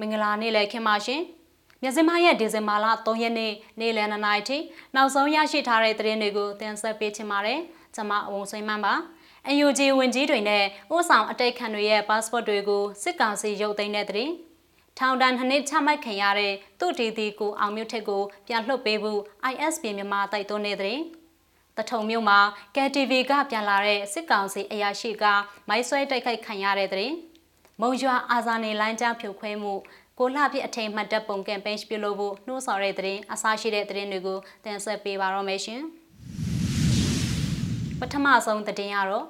မင်္ဂလာနေ့လည်ခင်ပါရှင်မြစင်မရဲ့ဒီဇင်ဘာလ3ရက်နေ့နေ့လည်2နာရီထိနောက်ဆုံးရရှိထားတဲ့သတင်းတွေကိုတင်ဆက်ပေးချင်ပါတယ်ကျွန်မအဝုံစိမ့်မှန်းပါ UNG ဝင်ကြီးတွေနဲ့ဥဆောင်အတိတ်ခံတွေရဲ့ passport တွေကိုစစ်ကောင်စီရုပ်သိမ်းတဲ့သတင်းထောင်ဒဏ်နှစ်ချမှတ်ခံရတဲ့သူတီတီကိုအောင်မြတ်ထက်ကိုပြန်လွှတ်ပေးဖို့ ISP မြန်မာတိုက်တွန်းနေတဲ့သတင်းတထုံမြို့မှာ KTV ကပြန်လာတဲ့စစ်ကောင်စီအရာရှိကမိုင်းဆွဲတိုက်ခိုက်ခံရတဲ့တဲ့ မုံရွာအာဇာနေလိုင်းကြားဖြိုခွဲမှုကိုလှပြအထိန်မှတ်တပ်ပုံကမ်ပိန်းပြုလုပ်ဖို့နှိုးဆော်တဲ့တဲ့အစားရှိတဲ့သတင်းတွေကိုတင်ဆက်ပေးပါရမယ်ရှင်ပထမဆုံးသတင်းကတော့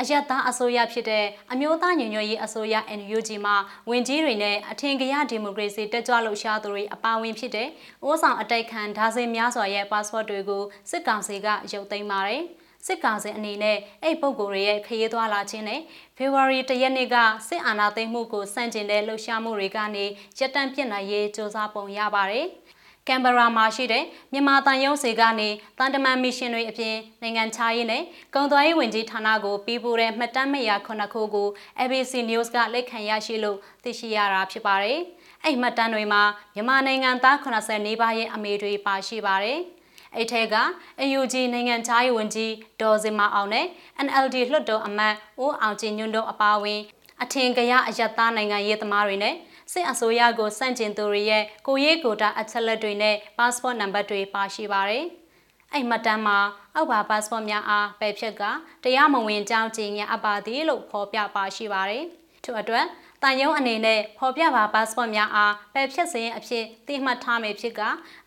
အယက်သားအစိုးရဖြစ်တဲ့အမျိုးသားညီညွတ်ရေးအစိုးရ NUG မှဝင်ကြီးတွေနဲ့အထင်ကရဒီမိုကရေစီတက်ကြွလှုပ်ရှားသူတွေအပါအဝင်ဖြစ်တဲ့အိုးဆောင်အတိုက်ခံဒါဇင်များစွာရဲ့ passport တွေကိုစစ်ကောင်စီကရုပ်သိမ်းပါတယ်။ စစ်ကောင်စီအနေနဲ့အဲ့ပုဂ္ဂိုလ်တွေရဲ့ခရီးသွားလာခြင်းနဲ့ဖေဖော်ဝါရီတရက်နေ့ကစစ်အာဏာသိမ်းမှုကိုစန့်ကျင်တဲ့လှုပ်ရှားမှုတွေကနေရပ်တန့်ပြစ်နိုင်ရေးစ조사ပုံရပါတယ်။ကင်ဘရာမှာရှိတဲ့မြန်မာတန်ရုံးစီကနေတန်တမန်မစ်ရှင်တွေအပြင်နိုင်ငံခြားရေးနဲ့ကုန်သွယ်ရေးဝန်ကြီးဌာနကိုပြီးပို့တဲ့မှတ်တမ်းမရခုနှစ်ခုကို ABC News ကလက်ခံရရှိလို့သိရှိရတာဖြစ်ပါတယ်။အဲ့မှတ်တမ်းတွေမှာမြန်မာနိုင်ငံသား80နီးပါးရဲ့အမေတွေပါရှိပါတယ်။ အဲ့ထဲက AUG နိုင်ငံခြားရေးဝန်ကြီးဒေါ်စင်မအောင်နဲ့ NLD လွှတ်တော်အမတ်ဦးအောင်ကျင်ညွန့်တို့အပါအဝင်အထင်ကရအယက်သားနိုင်ငံရေးသမားတွေနဲ့စစ်အစိုးရကိုစန့်ကျင်သူတွေရဲ့ကိုရေးကိုတာအချက်လက်တွေနဲ့ passport number တွေပါရှိပါတယ်။အဲ့မှတ်တမ်းမှာအောက်ပါ passport များအားပယ်ဖြတ်ကတရားမဝင်ကြောင်းကြည်ညာအပ်ပါသည်လို့ဖော်ပြပါရှိပါတယ်။ထို့အတွက် တန်ယုံအနေနဲ့ဖော်ပြပါ passport များအားပယ်ဖြတ်စဉ်အဖြစ်သိမှတ်ထားမယ်ဖြစ်က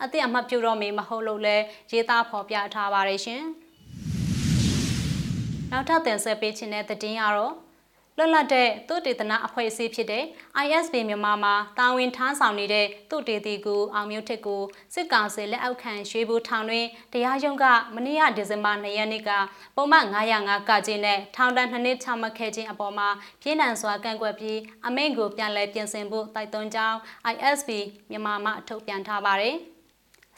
အသည့်အမှတ်ပြုတော့မည်မဟုတ်လို့လဲရေးသားဖော်ပြထားပါတယ်ရှင်။နောက်ထပ်တင်ဆက်ပေးခြင်းတဲ့သတင်းကတော့ လွတ်လပ်တဲ့သုတေသနအဖွဲ့အစည်းဖြစ်တဲ့ ISB မြန်မာမှာတာဝန်ထမ်းဆောင်နေတဲ့သုတေသီကိုအောင်မျိုးထက်ကိုစစ်ကောင်စီလက်အောက်ခံရွှေဘူထောင်တွင်တရားရုံးကမနေ့ကဒီဇင်ဘာ2ရက်နေ့ကပုံမှန်905ကကြီးနဲ့ထောင်ဒဏ်2နှစ်ချမှတ်ခဲ့ခြင်းအပေါ်မှာပြည်နံစွာကန့်ကွက်ပြီးအမိန့်ကိုပြန်လည်ပြင်ဆင်ဖို့တိုက်တွန်းကြောင်း ISB မြန်မာမှထုတ်ပြန်ထားပါတယ်။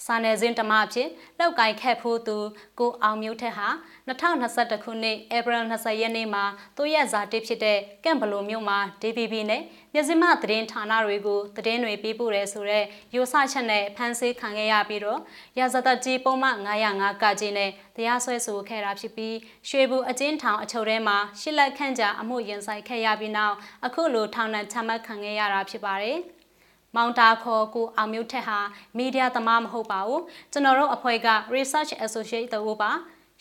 စာနယ်ဇင်းဓမ္မအဖြစ်လောက်ကိုင်ခက်ဖို့သူကိုအောင်မျိုးထက်ဟာ2021ခုနှစ်ဧပြီ20ရက်နေ့မှာသူ့ရဲ့ဇာတိဖြစ်တဲ့ကန့်ဘလိုမြို့မှာ DVB နဲ့မြစည်းမသတင်းဌာနတွေကိုသတင်းတွေပေးပို့ရဲဆိုတဲ့ရိုဆချက်နဲ့ဖမ်းဆီးခံခဲ့ရပြီးတော့ရာဇသက်ကြီးပုံမှန်905ကကြီးနဲ့တရားစွဲဆိုခဲ့တာဖြစ်ပြီးရွှေဘူးအကျဉ်းထောင်အချုပ်ထဲမှာရှစ်လက်ခန့်ကြာအမှုရင်ဆိုင်ခဲ့ရပြီးနောက်အခုလိုထောင်ဒဏ်ချမှတ်ခံခဲ့ရတာဖြစ်ပါတယ်။ မောင်တာခေါ်ကိုအောင်မျိုးထက်ဟာမီဒီယာသမားမဟုတ်ပါဘူးကျွန်တော်တို့အဖွဲ့က Research Associate တို့ပါ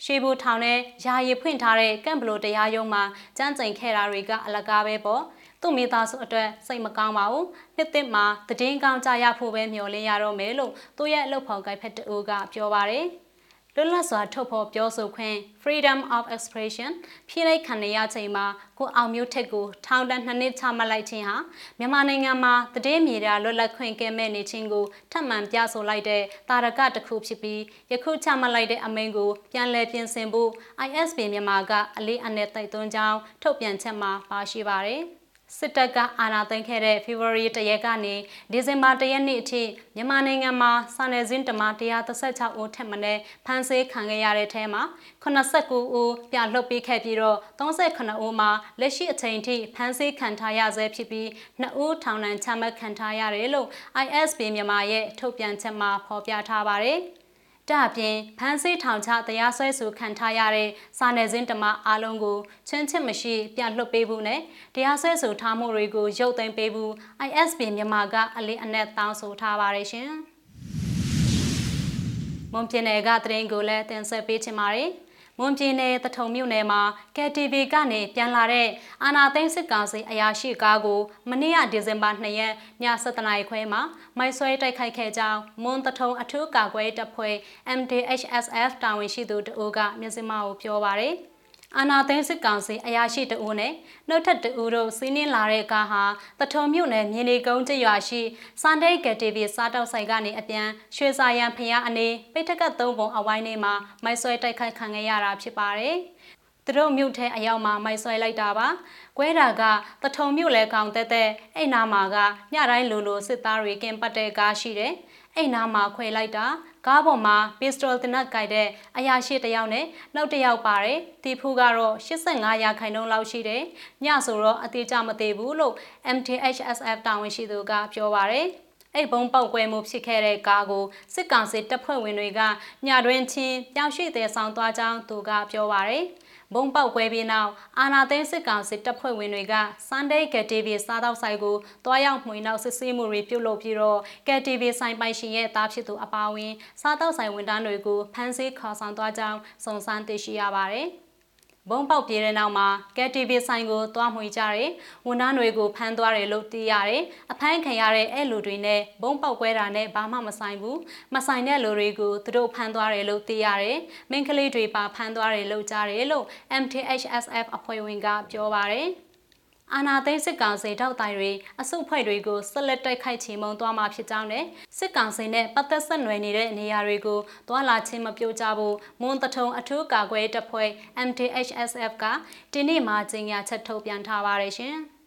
ရွှေဘူထောင်နဲ့ယာယီဖွင့်ထားတဲ့ကန့်ဘလိုတရားရုံးမှာကြမ်းကြိမ်ခဲ့တာတွေကအလကားပဲပေါ့သူ့မိသားစုအတွက်စိတ်မကောင်းပါဘူးနှစ်သစ်မှာတည်င်းကောင်းကြရဖို့ပဲမျှော်လင့်ရတော့မယ်လို့သူ့ရဲ့အလုပ်ဖော်ကိုက်ဖက်တူကပြောပါတယ် လွတ်လပ်စွာထုတ်ဖော်ပြောဆိုခွင့် freedom of expression ဖြည့်လိုက်ခံရချိန်မှာကိုအောင်မျိုးထက်ကိုထောင်ဒဏ်နှစ်နှစ်ချမှတ်လိုက်ခြင်းဟာမြန်မာနိုင်ငံမှာတည်င်းမြေရာလွတ်လပ်ခွင့်ကဲမဲ့နေခြင်းကိုထပ်မံပြဆိုလိုက်တဲ့တာရကတစ်ခုဖြစ်ပြီးယခုချမှတ်လိုက်တဲ့အမိန့်ကိုပြန်လည်ပြင်ဆင်ဖို့ ISB မြန်မာကအလေးအနက်တိုက်တွန်းကြောင်းထုတ်ပြန်ချက်မှာပါရှိပါတယ်။ စစ်တပ်ကအာဏာသိမ်းခဲ့တဲ့ဖေဖော်ဝါရီတရက်ကနေဒီဇင်ဘာတရက်နေ့အထိမြန်မာနိုင်ငံမှာစာနယ်ဇင်းတမ136ဦးထက်မနည်းဖမ်းဆီးခံခဲ့ရတဲ့ထဲမှာ89ဦးပြန်လွှတ်ပေးခဲ့ပြီးတော့38ဦးမှာလက်ရှိအချိန်ထိဖမ်းဆီးခံထားရဆဲဖြစ်ပြီး2ဦးထောင်ဒဏ်ချမှတ်ခံထားရတယ်လို့ ISB မြန်မာရဲ့ထုတ်ပြန်ချက်မှာဖော်ပြထားပါတယ်။ ဒါအပြင်ဖမ်းဆီးထောင်ချတရားစွဲဆိုခံထားရတဲ့စာနယ်ဇင်းတမအားလုံးကိုချင်းချစ်မရှိပြန်လွှတ်ပေးဖို့နဲ့တရားစွဲဆိုထားမှုတွေကိုရုပ်သိမ်းပေးဖို့ ISB မြန်မာကအလေးအနက်တောင်းဆိုထားပါတယ်ရှင်။မွန်ပြည်နယ်ကသတင်းကိုလည်းတင်ဆက်ပေးချင်ပါတယ်။ မွန်ပြည်နယ်တထုံမြို့နယ်မှာ KTV ကနေပြန်လာတဲ့အာနာသိန်းစစ်ကောင်စီအရာရှိကားကိုမနေ့ကဒီဇင်ဘာ2ရက်ည7:00နာရီခွဲမှာမိုက်ဆွဲတိုက်ခိုက်ခဲ့ကြောင်းမွန်တထုံအထူးကာကွယ်တပ်ဖွဲ့ MDHSF တာဝန်ရှိသူတအိုးကမျက်စိမှောက်ပြောပါရယ် အာနာသိန်းစစ်ကောင်စီအရာရှိတဦးနဲ့နှုတ်ထက်တဦးတို့စီးနင်းလာတဲ့ကားဟာတထုံမြို့နယ်မြေနေကုန်းကျရွာရှိစန်ဒိတ်ကတီဗီစားတောက်ဆိုင်ကနေအပြန်ရွှေစာရန်ဖျားအနေပိတ်ထက်ကသုံးပုံအဝိုင်းနေမှာမိုက်ဆွဲတိုက်ခိုက်ခံခဲ့ရတာဖြစ်ပါတယ်။သူတို့မြို့ထဲအရောက်မှာမိုက်ဆွဲလိုက်တာပါ။ကွဲတာကတထုံမြို့လဲကောင်တက်တဲ့အဲ့နာမှာကညတိုင်းလိုလိုစစ်သားတွေကင်ပတ်တဲ့ကားရှိတယ်။အဲ့နာမှာခွဲလိုက်တာ ကားပေါ်မှာပစ္စတိုတနက်ကိုက်တဲ့အရာရှိတယောက်နဲ့နောက်တစ်ယောက်ပါတယ်တီဖူကတော့85ရာခိုင်နှုန်းလောက်ရှိတယ်ညဆိုတော့အသေးကြမသေးဘူးလို့ MTHSF တာဝန်ရှိသူကပြောပါတယ်အဲ့ဘုံပေါက်ကွဲမှုဖြစ်ခဲ့တဲ့ကားကိုစစ်ကောင်စီတပ်ဖွဲ့ဝင်တွေကညတွင်ချင်းပြောင်းရွှေ့တဲ့ဆောင်သွားကြောင်းသူကပြောပါရယ် ဘုံပေါက်ကွဲပြီးနောက်အာနာသိန်းစစ်ကောင်စစ်တပ်ဖွဲ့ဝင်တွေက Sunday KTV စားတောက်ဆိုင်ကိုတွားရောက်မှွေနောက်စစ်ဆေးမှုတွေပြုလုပ်ပြီးတော့ KTV ဆိုင်ပိုင်ရှင်ရဲ့တားဖြစ်သူအပါအဝင် စားတောက်ဆိုင်ဝန်ထမ်းတွေကိုဖမ်းဆီးခေါ်ဆောင်သွားကြောင်းစုံစမ်းသိရှိရပါတယ်။ ဘုံပေါက်ပြေးတဲ့နောက်မှာ KTV ဆိုင်ကိုတွားမှွေကြတယ်ဝန်ထမ်းတွေကိုဖမ်းသွားတယ်လို့သိရတယ်အဖမ်းခံရတဲ့အဲ့လူတွေနဲ့ဘုံပေါက်ကွဲတာနဲ့ဘာမှမဆိုင်ဘူးမဆိုင်တဲ့လူတွေကိုသူတို့ဖမ်းသွားတယ်လို့သိရတယ်မင်းကလေးတွေပါဖမ်းသွားတယ်လို့ကြားတယ်လို့ MTHSF အဖွဲ့ဝင်ကပြောပါတယ် အာနာသိန်းစစ်ကောင်စီထောက်တိုင်တွေအစုအဖွဲ့တွေကိုဆက်လက်တိုက်ခိုက်ချေမှုန်းသွားမှာဖြစ်ကြောင်းနဲ့စစ်ကောင်စီနဲ့ပတ်သက်ဆက်နွယ်နေတဲ့နေရာတွေကိုတွာလာချင်းမပြိုကြဖို့မွန်တထုံအထူးကာကွယ်တပ်ဖွဲ့ MTHSF ကဒီနေ့မှကြေညာချက်ထုတ်ပြန်ထားပါတယ်ရှင်။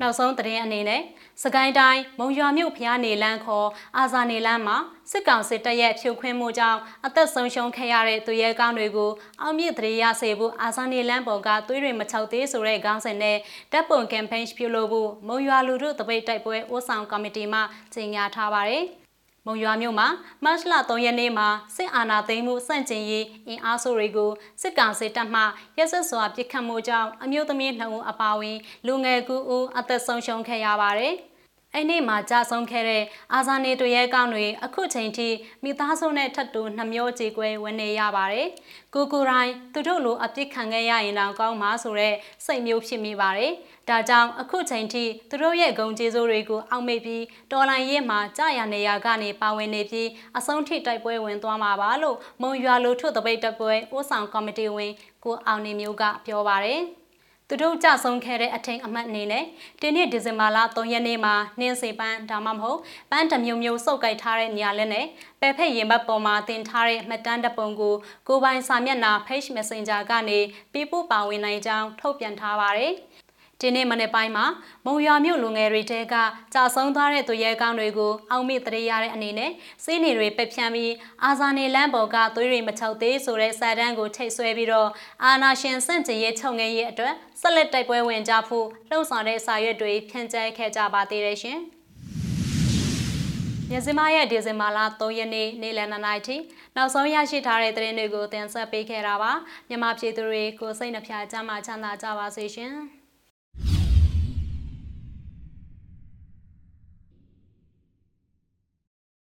နောက်ဆုံးသတင်းအနေနဲ့စကိုင်းတိုင်းမုံရွာမြို့ဖျားနေလန်းခေါ်အာဇာနေလန်းမှာ စစ်ကောင်စစ်တပ်ရဲ့ဖြိုခွင်းမှုကြောင့်အသက်ဆုံးရှုံးခဲ့ရတဲ့သူရဲကောင်းတွေကိုအောင်မြင့်တရေရစေဖို့အာဇာနေလန်းပေါ်ကသွေးတွေမချောက်သေးဆိုတဲ့ခေါင်းစဉ်နဲ့တပ်ပုံကမ်ပိန်းပြုလုပ်ဖို့မုံရွာလူထုတပိတ်တိုက်ပွဲဥဆောင်ကော်မတီမှကြေညာထားပါတယ်။မုံရွာမြို့မှာမတ်လ3ရက်နေ့မှာစစ်အာဏာသိမ်းမှုစန့်ကျင်ရေးအင်အားစုတွေကိုစစ်ကောင်စီတပ်မှရက်စက်စွာပစ်ခတ်မှုကြောင့်အမျိုးသမီး2ဦးအပါအဝင်လူငယ်9ဦးအသက်ဆုံးရှုံးခဲ့ရပါတယ်။ အဲ့နေ့မှာကြာဆုံးခဲ့တဲ့အာဇာနေတွေရဲ့ကောင်းတွေအခုချိန်ထိမိသားစုနဲ့ထပ်တူနှမျောကြေကွဲဝင်နေရပါတယ်။ကိုကိုရိုင်းသူတို့လိုအပြစ်ခံခဲ့ရရင်တော့ကောင်းမှာဆိုတဲ့စိတ်မျိုးဖြစ်မိပါတယ်။ဒါကြောင့်အခုချိန်ထိသူတို့ရဲ့ဂုံကျေးဇူးတွေကိုအောက်မေ့ပြီးတော်လိုင်းရဲမှာကြာရနေရကနေပါဝင်နေပြီးအဆုံးထိတိုက်ပွဲဝင်သွားမှာပါလို့မုံရွာလိုထုတပိတ်တပွဲဥဆောင်ကော်မတီဝင်ကိုအောင်နေမျိုးကပြောပါတယ်။ သူတို့ကြဆုံးခဲ့တဲ့အထင်အမှတ်အနေနဲ့ဒီနေ့ဒီဇင်ဘာလ3ရက်နေ့မှာနှင်းစိပန်းဒါမှမဟုတ်ပန်းတမျိုးမျိုးစုပ်ကိုက်ထားတဲ့နေရာလက်နဲ့ပယ်ဖက်ရင်ဘတ်ပေါ်မှာတင်ထားတဲ့မှတ်တမ်းတပုံကိုကိုပိုင်စာမျက်နှာ Page Messenger ကနေပြပို့ပါဝင်နိုင်ကြောင်းထုတ်ပြန်ထားပါတယ်။ ဒီနေ့မနေ့ပိုင်းမှာမုံရွာမြို့လူငယ်တွေတဲကကြာဆုံးသွားတဲ့သူရဲကောင်းတွေကိုအောက်မေ့တရေရတဲ့အနေနဲ့စီးနေတွေပက်ဖြန်းပြီးအာဇာနေလမ်းပေါ်ကသွေးတွေမချောက်သေးဆိုတဲ့စာတန်းကိုထိတ်ဆွဲပြီးတော့အာနာရှင်စန့်ကျင်ရေးချုပ်ငယ်ရေးအတွက်ဆက်လက်တိုက်ပွဲဝင်ကြဖို့လှုံ့ဆော်တဲ့စာရွက်တွေဖြန့်ကျက်ခဲ့ကြပါသေးတယ်ရှင်။ညစမရဲ့ဒီဇင်ဘာလ3ရက်နေ့နေ့လယ်2နာရီထိနောက်ဆုံးရရှိထားတဲ့သတင်းတွေကိုတင်ဆက်ပေးခဲ့တာပါမြန်မာပြည်သူတွေကိုစိတ်နှဖျားကြမ်းမှချမ်းသာကြပါစေရှင်။